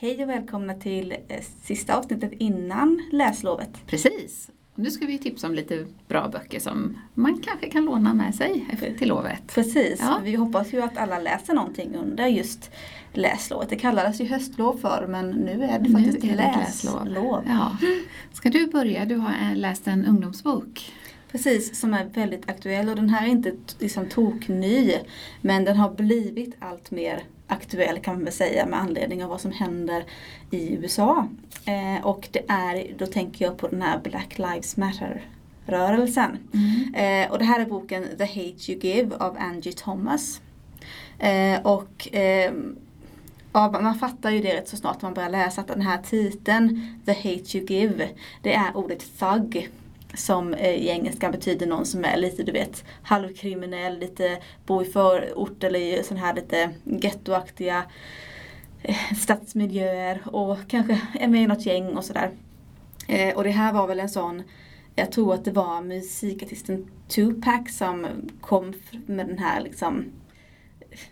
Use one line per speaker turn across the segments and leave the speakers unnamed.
Hej och välkomna till eh, sista avsnittet innan läslovet.
Precis. Nu ska vi tipsa om lite bra böcker som man kanske kan låna med sig till lovet.
Precis,
Ja.
vi hoppas ju att alla läser någonting under just läslovet. Det kallades ju höstlov förr men nu är det faktiskt
nu är det
läslov.
Ja. Ska du börja? Du har eh, läst en ungdomsbok.
Precis, som är väldigt aktuell och den här är inte liksom tokny men den har blivit allt mer aktuell kan man väl säga med anledning av vad som händer i USA. Eh, och det är, då tänker jag på den här Black Lives Matter rörelsen. Eh, och det här är boken The Hate You Give av Angie Thomas. Eh, och eh, ja, man fattar ju det rätt så snart man börjar läsa att den här titeln The Hate You Give det är ordet thug som eh, i engelska betyder någon som är lite du vet halvkriminell, lite bor i förort eller i sån här lite gettoaktiga eh, stadsmiljöer och kanske är med i något gäng och sådär. Eh, och det här var väl en sån jag tror att det var musikartisten Tupac som kom med den här liksom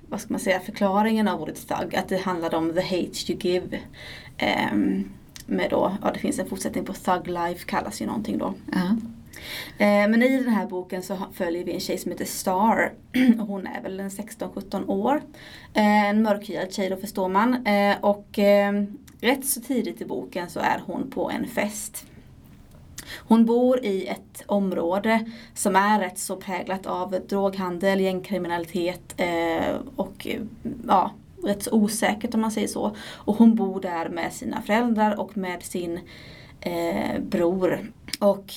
vad ska man säga, förklaringen av ordet thug. Att det handlade om the hate you give. Um, med då, ja det finns en fortsättning på thug life kallas ju någonting då. Eh, men i den här boken så följer vi en tjej som heter Star. Och hon är väl en 16-17 år. Eh, en mörkhyad tjej då förstår man. Eh, och rätt så tidigt i boken så är hon på en fest. Hon bor i ett område som är rätt så präglat av droghandel, gängkriminalitet och ja, rätt så osäkert om man säger så. Och hon bor där med sina föräldrar och med sin eh, bror. Och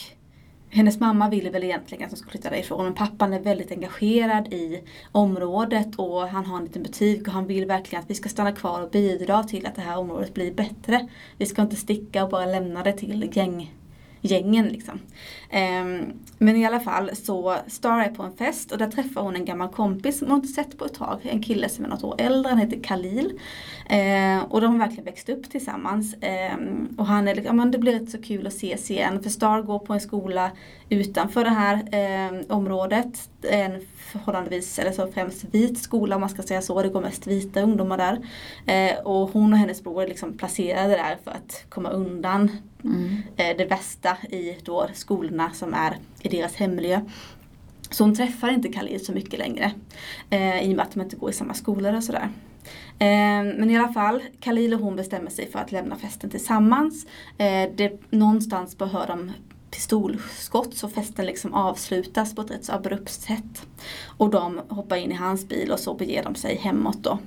hennes mamma ville väl egentligen att hon skulle flytta därifrån men pappan är väldigt engagerad i området och han har en liten butik och han vill verkligen att vi ska stanna kvar och bidra till att det här området blir bättre. Vi ska inte sticka och bara lämna det till gäng, gängen liksom. Ehm, men i alla fall så Star är på en fest och där träffar hon en gammal kompis som hon inte sett på ett tag. En kille som är något år äldre, han heter Khalil. Eh, och de har verkligen växt upp tillsammans. Eh, och han är, liksom- ja, det blir rätt så kul att ses igen. För Star går på en skola utanför det här eh, området. En förhållandevis, eller så främst vit skola om man ska säga så. Det går mest vita ungdomar där. Eh, och hon och hennes bror är liksom placerade där för att komma undan
Mm.
Eh, det värsta i då skolorna som är i deras hemmiljö. Så hon träffar inte Khalil så mycket längre. Eh, I och med att de inte går i samma skolor och sådär. Eh, men i alla fall, Khalil och hon bestämmer sig för att lämna festen tillsammans. Eh, det, någonstans behöver de pistolskott så festen liksom avslutas på ett rätt så abrupt sätt. Och de hoppar in i hans bil och så beger de sig hemåt då.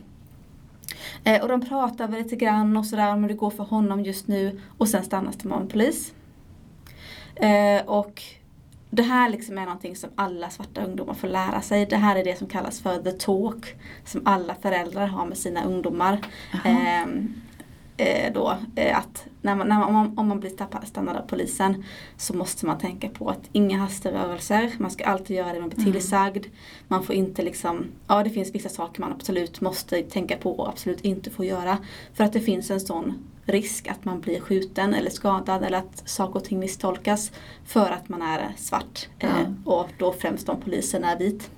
Eh, och de pratar väl lite grann och sådär om hur det går för honom just nu. Och sen stannas de av en polis. Eh, och det här liksom är någonting som alla svarta ungdomar får lära sig. Det här är det som kallas för the talk. Som alla föräldrar har med sina ungdomar.
Jaha.
Eh, då, eh, att när man, när man, om, man, om man blir stannad av polisen så måste man tänka på att inga hasterörelser, man ska alltid göra det man blir
Mm.
tillsagd. Man får inte liksom, ja det finns vissa saker man absolut måste tänka på och absolut inte får göra. För att det finns en sån risk att man blir skjuten eller skadad eller att saker och ting misstolkas för att man är svart.
Ja.
Eh, och då främst om polisen är vit.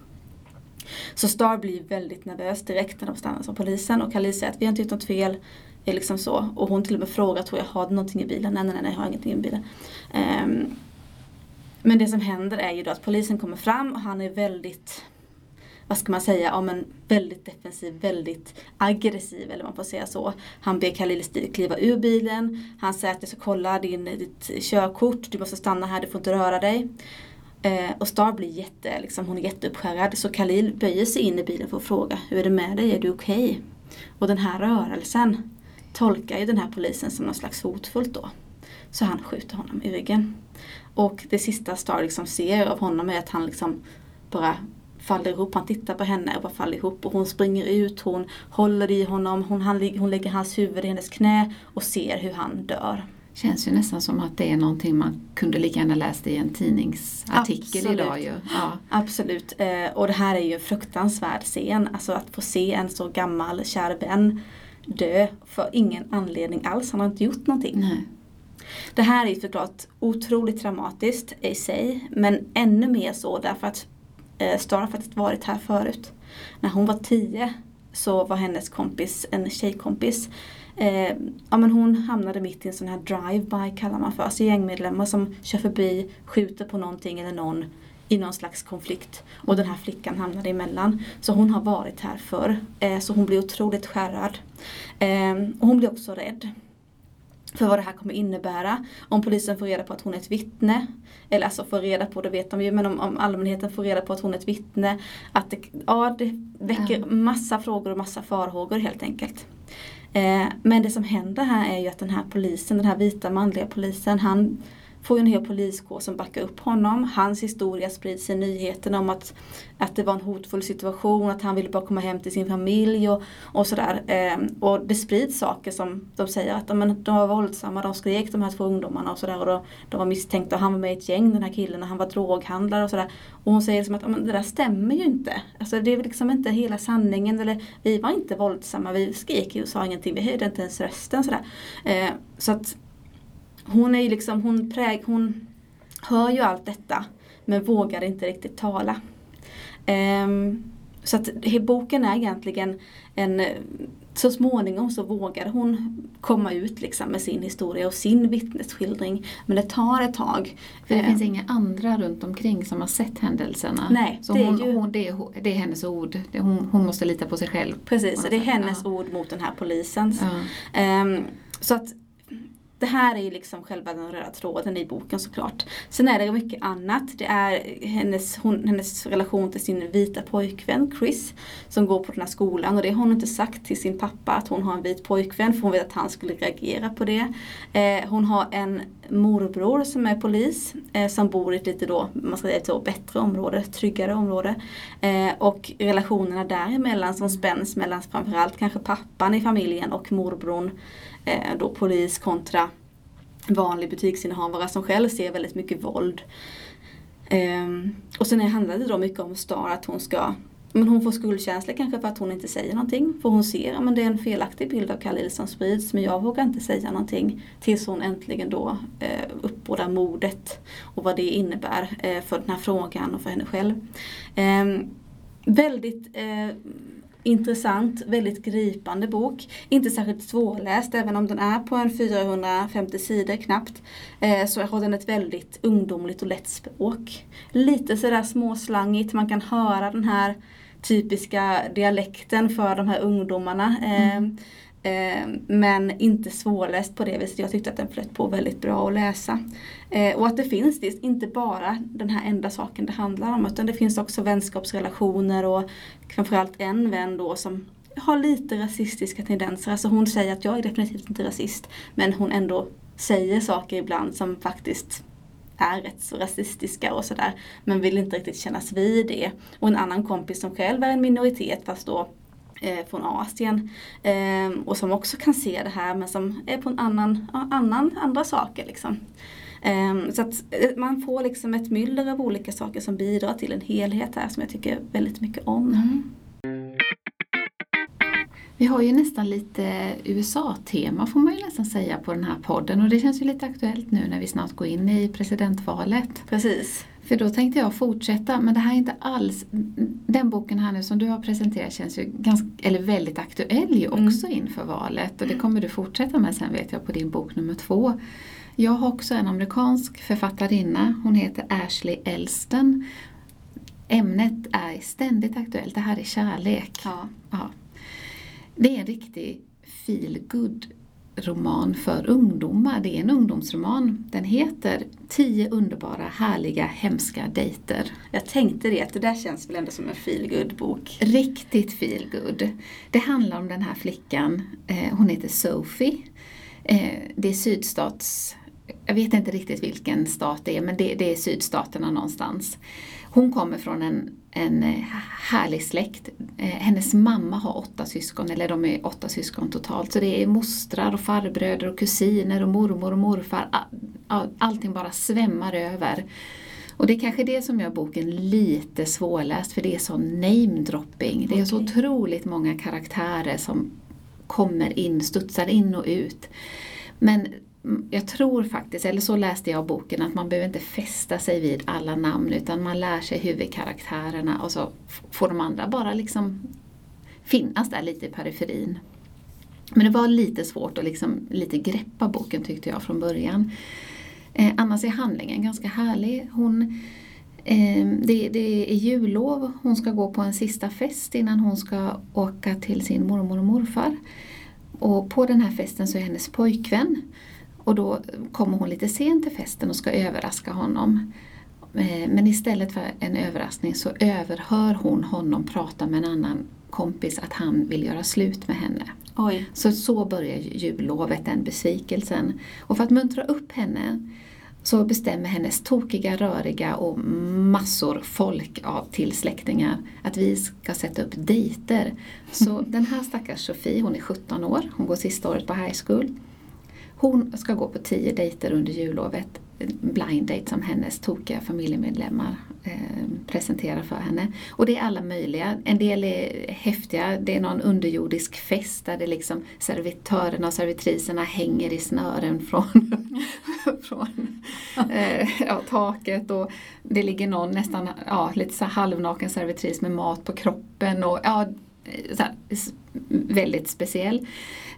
Så Star blir väldigt nervös direkt när de stannas av polisen och Khalil säger att vi har inte gjort något fel. Är liksom så. Och hon till och med frågar, tror jag, har du någonting i bilen? Nej, nej, nej, jag har ingenting i bilen. Um, men det som händer är ju då att polisen kommer fram och han är väldigt vad ska man säga, ja men väldigt defensiv, väldigt aggressiv eller man får säga så. Han ber Khalil kliva ur bilen. Han säger att jag ska kolla din, ditt körkort, du måste stanna här, du får inte röra dig. Eh, och Star blir jätte, liksom, hon är jätteuppskärrad så Khalil böjer sig in i bilen för att fråga Hur är det med dig? Är du okej? Och den här rörelsen tolkar ju den här polisen som någon slags hotfullt då. så han skjuter honom i ryggen. Och det sista Star liksom ser av honom är att han liksom bara faller ihop. Han tittar på henne och bara faller ihop. Och hon springer ut, hon håller i honom, hon, han, hon lägger hans huvud i hennes knä och ser hur han dör.
Känns ju nästan som att det är någonting man kunde lika gärna läst i en tidningsartikel
Absolut.
idag ju. Ja.
Absolut. Eh, och det här är ju en fruktansvärd scen. Alltså att få se en så gammal kär vän dö för ingen anledning alls. Han har inte gjort någonting.
Nej.
Det här är såklart otroligt traumatiskt i sig. Men ännu mer så därför att eh, Star har faktiskt varit här förut. När hon var tio så var hennes kompis, en tjejkompis, eh, ja men hon hamnade mitt i en sån här drive-by kallar man för. Alltså gängmedlemmar som kör förbi, skjuter på någonting eller någon i någon slags konflikt. Och den här flickan hamnade emellan. Så hon har varit här förr. Eh, så hon blir otroligt skärrad. Eh, och hon blir också rädd för vad det här kommer innebära. Om polisen får reda på att hon är ett vittne, eller alltså får reda på, det vet de ju, men om, om allmänheten får reda på att hon är ett vittne, att det, ja, det väcker
Ja.
massa frågor och massa farhågor helt enkelt. Eh, men det som händer här är ju att den här polisen, den här vita manliga polisen, han får ju en hel poliskår som backar upp honom. Hans historia sprids i nyheterna om att, att det var en hotfull situation, att han ville bara komma hem till sin familj och, och sådär. Eh, och det sprids saker som de säger att men, de var våldsamma, de skrek de här två ungdomarna och sådär. Och de, de var misstänkta och han var med i ett gäng den här killen och han var droghandlare och sådär. Och hon säger liksom att men, det där stämmer ju inte. Alltså det är liksom inte hela sanningen. Eller vi var inte våldsamma, vi skrek ju och sa ingenting, vi höjde inte ens rösten sådär. Eh, så att hon är ju liksom, hon, präg, hon hör ju allt detta men vågar inte riktigt tala. Ehm, så att boken är egentligen en, så småningom så vågar hon komma ut liksom med sin historia och sin vittnesskildring. Men det tar ett tag.
För det
Ehm,
finns inga andra runt omkring som har sett händelserna.
Nej,
så
det är
hon,
ju-
hon, det, är, det är hennes ord. Hon, hon måste lita på sig själv.
Precis, det är
Ja.
hennes ord mot den här polisens.
Ja.
Ehm, så att det här är ju liksom själva den röda tråden i boken såklart. Sen är det mycket annat. Det är hennes, hon, hennes relation till sin vita pojkvän Chris som går på den här skolan och det har hon inte sagt till sin pappa att hon har en vit pojkvän för hon vet att han skulle reagera på det. Eh, hon har en morbror som är polis eh, som bor i ett lite då, man ska säga ett så bättre område, tryggare område. Eh, och relationerna däremellan som spänns mellan framförallt kanske pappan i familjen och morbrorn eh, då polis kontra vanlig butiksinnehavare som själv ser väldigt mycket våld. Ehm, och sen handlar det då mycket om Star att hon ska men hon får skuldkänsla kanske för att hon inte säger någonting. För hon ser att det är en felaktig bild av Khalil som sprids men jag vågar inte säga någonting. Tills hon äntligen då eh, uppbådar modet. och vad det innebär eh, för den här frågan och för henne själv. Eh, väldigt eh, intressant, väldigt gripande bok. Inte särskilt svårläst även om den är på en 450 sidor knappt. Eh, så har den ett väldigt ungdomligt och lätt språk. Lite sådär småslangigt, man kan höra den här typiska dialekten för de här ungdomarna. Eh, eh, men inte svårläst på det viset. Jag tyckte att den flöt på väldigt bra att läsa. Eh, och att det finns det, inte bara den här enda saken det handlar om utan det finns också vänskapsrelationer och framförallt en vän då som har lite rasistiska tendenser. Alltså hon säger att jag är definitivt inte rasist men hon ändå säger saker ibland som faktiskt är rätt så rasistiska och sådär. Men vill inte riktigt kännas vid det. Och en annan kompis som själv är en minoritet fast då eh, från Asien. Eh, och som också kan se det här men som är på en annan, annan andra saker liksom. Eh, så att eh, man får liksom ett myller av olika saker som bidrar till en helhet här som jag tycker väldigt mycket om.
Mm. Vi har ju nästan lite USA-tema får man ju nästan säga på den här podden och det känns ju lite aktuellt nu när vi snart går in i presidentvalet.
Precis.
För då tänkte jag fortsätta, men det här är inte alls, den boken här nu som du har presenterat känns ju ganska, eller väldigt aktuell ju
Mm.
också inför valet och det kommer du fortsätta med sen vet jag på din bok nummer två. Jag har också en amerikansk författarinna, hon heter Ashley Elston. Ämnet är ständigt aktuellt, det här är kärlek.
Ja.
Ja. Det är en riktig feel good roman för ungdomar. Det är en ungdomsroman. Den heter Tio underbara, härliga, hemska dejter.
Jag tänkte det, att det där känns väl ändå som en feel bok
Riktigt feel good. Det handlar om den här flickan, eh, hon heter Sophie. Eh, det är sydstats jag vet inte riktigt vilken stat det är, men det, det är sydstaterna någonstans. Hon kommer från en, en eh, härlig släkt. Eh, hennes mamma har åtta syskon, eller de är åtta syskon totalt. Så det är mostrar och farbröder och kusiner och mormor och morfar. Allting bara svämmar över. Och det är kanske det som gör boken lite svårläst för det är så namedropping. Det är så otroligt många karaktärer som kommer in, studsar in och ut. Men jag tror faktiskt, eller så läste jag boken, att man behöver inte fästa sig vid alla namn utan man lär sig huvudkaraktärerna och så får de andra bara liksom finnas där lite i periferin. Men det var lite svårt att liksom, lite greppa boken tyckte jag från början. Eh, annars är handlingen ganska härlig. Hon, eh, det, det, är jullov, hon ska gå på en sista fest innan hon ska åka till sin mormor och morfar. Och på den här festen så är hennes pojkvän och då kommer hon lite sent till festen och ska överraska honom. Eh, men istället för en överraskning så överhör hon honom prata med en annan kompis att han vill göra slut med henne.
Oj.
Så så börjar jullovet, den besvikelsen. Och för att muntra upp henne så bestämmer hennes tokiga, röriga och massor folk av till släktingar att vi ska sätta upp dejter. Så den här stackars Sofie, hon är 17 år, hon går sista året på high school. Hon ska gå på tio dejter under jullovet. Eh, blind date som hennes tokiga familjemedlemmar eh, presenterar för henne. Och det är alla möjliga. En del är häftiga. Det är någon underjordisk fest där det liksom servitörerna och servitriserna hänger i snören från, från eh, ja, taket. Och det ligger någon nästan ja, lite så halvnaken servitris med mat på kroppen. Och, ja, eh, så här, väldigt speciell.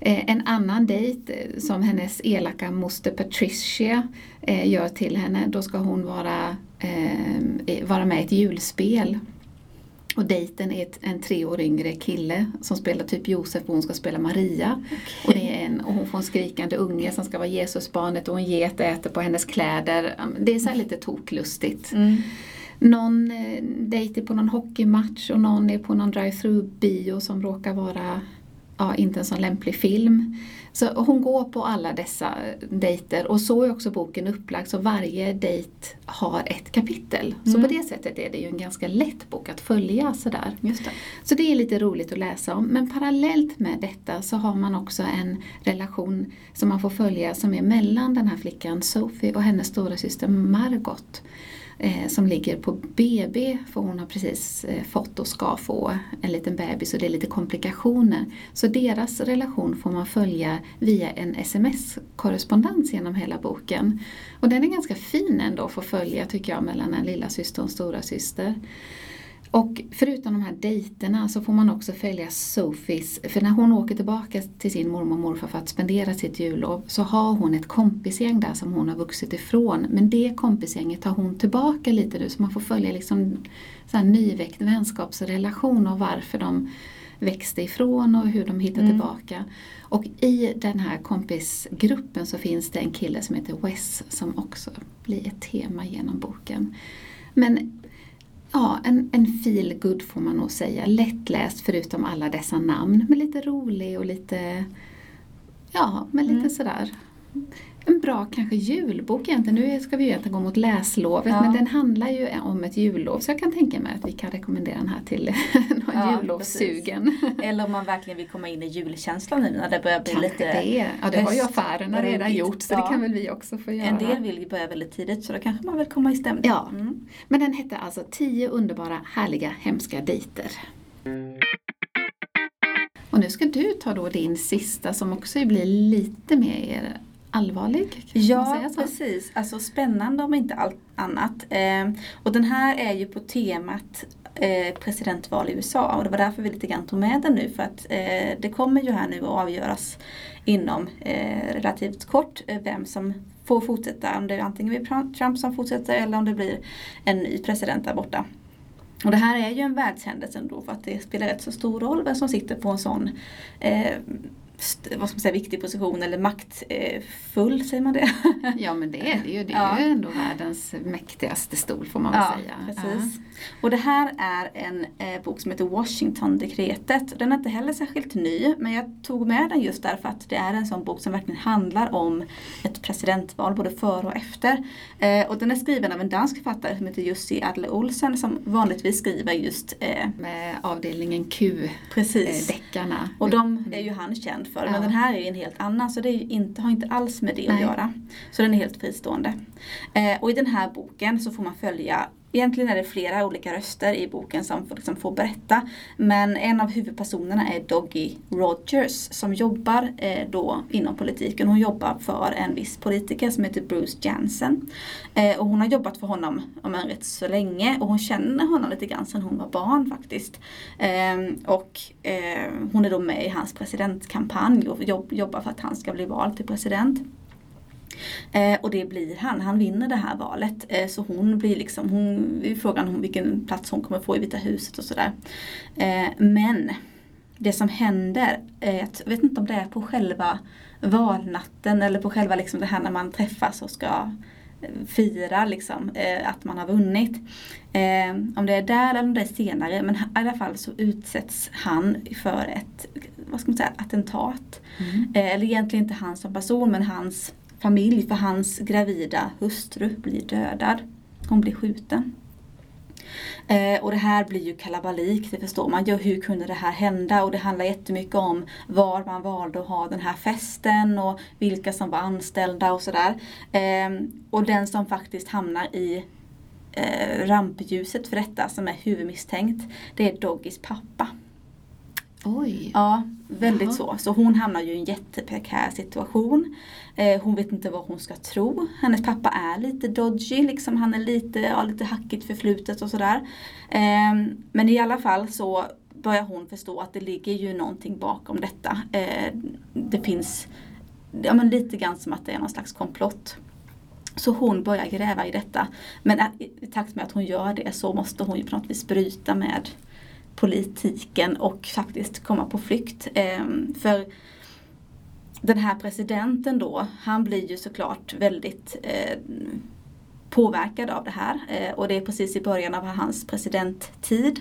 Eh, en annan dejt eh, som hennes elaka moster Patricia eh, gör till henne, då ska hon vara, vara med i ett julspel. Och dejten är ett, en tre år yngre kille som spelar typ Josef och hon ska spela Maria. Okay. Och, det är en, och hon får en skrikande unge som ska vara Jesusbarnet och en get äter på hennes kläder. Det är så lite toklustigt. Mm. Någon eh, dejt är på någon hockeymatch och någon är på någon drive-through bio som råkar vara ja, inte en så lämplig film. Så hon går på alla dessa dejter och så är också boken upplagd så varje dejt har ett kapitel. Mm. Så på det sättet är det ju en ganska lätt bok att följa sådär.
Just det.
Så det är lite roligt att läsa om. Men parallellt med detta så har man också en relation som man får följa som är mellan den här flickan Sophie och hennes stora syster Margot eh, som ligger på BB för hon har precis eh, fått och ska få en liten bebis och det är lite komplikationer. Så deras relation får man följa via en sms-korrespondens genom hela boken. Och den är ganska fin ändå att få följa tycker jag mellan en lilla syster och en stora syster. Och förutom de här dejterna så får man också följa Sophies, för när hon åker tillbaka till sin mormor och morfar för att spendera sitt jullov så har hon ett kompisgäng där som hon har vuxit ifrån. Men det kompisgänget tar hon tillbaka lite nu så man får följa liksom så här nyväckt vänskapsrelation och varför de växte ifrån och hur de hittade mm. tillbaka. Och i den här kompisgruppen så finns det en kille som heter Wes som också blir ett tema genom boken. Men Ja, en, en feel good får man nog säga. Lättläst förutom alla dessa namn, men lite rolig och lite, ja, men lite mm. sådär. En bra kanske julbok egentligen. Nu ska vi ju egentligen gå mot läslovet ja. men den handlar ju om ett jullov så jag kan tänka mig att vi kan rekommendera den här till någon ja, jullovssugen.
Eller om man verkligen vill komma in i julkänslan nu när det börjar bli
kanske
lite
det. Ja det har ju affärerna redan gjort så ja. det kan väl vi också få göra.
En del vill ju börja väldigt tidigt så då kanske man vill komma i stämning.
Ja, mm. men den hette alltså Tio underbara, härliga, hemska dejter. Och nu ska du ta då din sista som också blir lite mer allvarlig.
ja, precis. Alltså spännande om inte allt annat. Eh, och den här är ju på temat eh, presidentval i USA och det var därför vi lite grann tog med den nu för att eh, det kommer ju här nu att avgöras inom eh, relativt kort eh, vem som får fortsätta. Om det antingen blir Trump som fortsätter eller om det blir en ny president där borta. Och det här är ju en världshändelse ändå för att det spelar rätt så stor roll vem som sitter på en sån eh, vad ska man säga, viktig position eller maktfull, säger man det?
Ja men det är det ju. Det är ja. ju ändå världens mäktigaste stol får man väl
ja,
säga.
Precis. Ja. Och det här är en eh, bok som heter Washington-dekretet. Den är inte heller särskilt ny men jag tog med den just därför att det är en sån bok som verkligen handlar om ett presidentval både före och efter. Eh, och den är skriven av en dansk författare som heter Jussi Adler Olsen som vanligtvis skriver just
eh, med avdelningen Q-deckarna.
Eh, och de är ju han känd för. Men den här är en helt annan så det inte, har inte alls med det Nej. att göra. Så den är helt fristående. Eh, och i den här boken så får man följa Egentligen är det flera olika röster i boken som får, liksom får berätta. Men en av huvudpersonerna är Doggy Rogers som jobbar eh, då inom politiken. Hon jobbar för en viss politiker som heter Bruce Jansen. Eh, och hon har jobbat för honom om en rätt så länge och hon känner honom lite grann sedan hon var barn faktiskt. Eh, och eh, hon är då med i hans presidentkampanj och jobb, jobbar för att han ska bli vald till president. Eh, och det blir han, han vinner det här valet. Eh, så hon blir liksom, hon, frågan om vilken plats hon kommer få i Vita huset och sådär. Eh, men det som händer, är att, jag vet inte om det är på själva valnatten eller på själva liksom det här när man träffas och ska eh, fira liksom, eh, att man har vunnit. Eh, om det är där eller om det är senare men i alla fall så utsätts han för ett vad ska man säga, attentat. Mm. Eller egentligen inte han som person men hans familj för hans gravida hustru blir dödad. Hon blir skjuten. Eh, och det här blir ju kalabalik, det förstår man ju. Hur kunde det här hända? Och det handlar jättemycket om var man valde att ha den här festen och vilka som var anställda och sådär. Eh, och den som faktiskt hamnar i eh, rampljuset för detta, som är huvudmisstänkt, det är Doggys pappa.
Oj.
Ja, väldigt Jaha. så. Så hon hamnar ju i en jätteprekär situation. Eh, hon vet inte vad hon ska tro. Hennes pappa är lite dodgy, liksom. han är lite, ja, lite hackigt förflutet och sådär. Eh, men i alla fall så börjar hon förstå att det ligger ju någonting bakom detta. Eh, det finns ja, men lite grann som att det är någon slags komplott. Så hon börjar gräva i detta. Men i takt med att hon gör det så måste hon ju på något vis bryta med politiken och faktiskt komma på flykt. Ehm, för den här presidenten då, han blir ju såklart väldigt eh, påverkad av det här. Eh, och det är precis i början av hans presidenttid.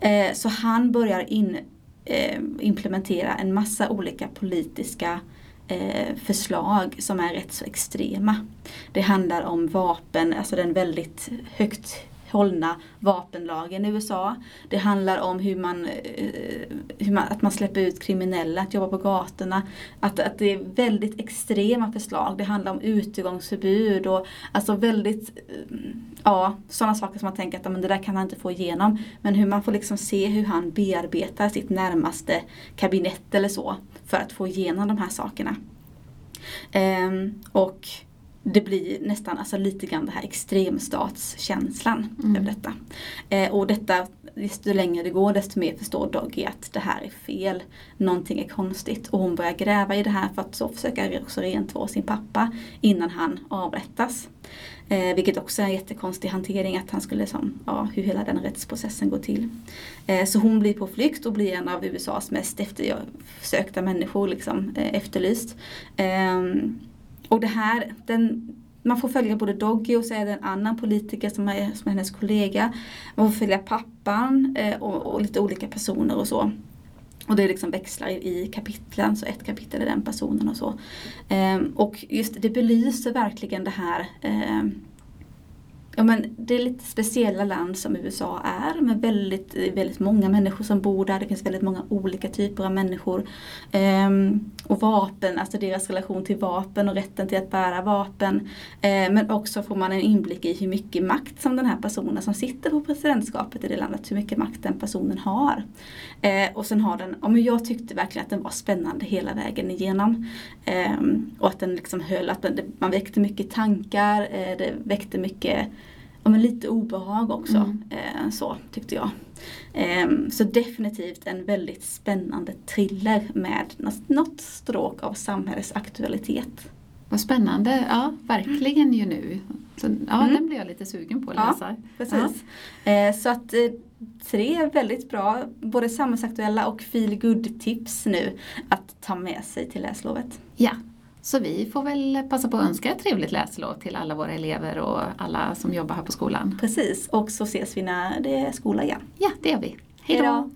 Eh, så han börjar in, eh, implementera en massa olika politiska eh, förslag som är rätt så extrema. Det handlar om vapen, alltså den väldigt högt hållna vapenlagen i USA. Det handlar om hur man, eh, hur man, att man släpper ut kriminella att jobba på gatorna. Att, att det är väldigt extrema förslag. Det handlar om utegångsförbud och alltså väldigt, eh, ja, sådana saker som man tänker att men det där kan han inte få igenom. Men hur man får liksom se hur han bearbetar sitt närmaste kabinett eller så för att få igenom de här sakerna. Um, och det blir nästan alltså lite grann den här extremstatskänslan mm. över detta. Eh, och detta, desto längre det går desto mer förstår Doggy att det här är fel. Någonting är konstigt och hon börjar gräva i det här för att så försöka också rentvå sin pappa innan han avrättas. Eh, vilket också är en jättekonstig hantering att han skulle som, ja, hur hela den rättsprocessen går till. Eh, så hon blir på flykt och blir en av USAs mest eftersökta människor liksom, eh, efterlyst. Eh, och det här, den, man får följa både Doggy och så är det en annan politiker som är, som är hennes kollega. Man får följa pappan eh, och, och, lite olika personer och så. Och det liksom växlar i, kapitlen, så ett kapitel är den personen och så. Eh, och just det belyser verkligen det här eh, Ja, men det är lite speciella land som USA är med väldigt, väldigt många människor som bor där. Det finns väldigt många olika typer av människor. Ehm, och vapen, alltså deras relation till vapen och rätten till att bära vapen. Ehm, men också får man en inblick i hur mycket makt som den här personen som sitter på presidentskapet i det landet, hur mycket makt den personen har. Ehm, och sen har den, ja, men jag tyckte verkligen att den var spännande hela vägen igenom. Ehm, och att den liksom höll, att den, man väckte mycket tankar, eh, det väckte mycket ja, men lite obehag också. Mm. Eh, så tyckte jag. Eh, så definitivt en väldigt spännande thriller med något stråk av samhällsaktualitet.
Vad spännande, ja verkligen ju nu. Så, ja, mm. den blir jag lite sugen på att läsa.
Ja, precis. Ja. Eh, så att eh, tre väldigt bra, både samhällsaktuella och feel good tips nu att ta med sig till läslovet.
Ja, så vi får väl passa på att önska ett trevligt läslov till alla våra elever och alla som jobbar här på skolan.
Precis, och så ses vi när det är skola igen.
Ja, det gör vi. Hej
då.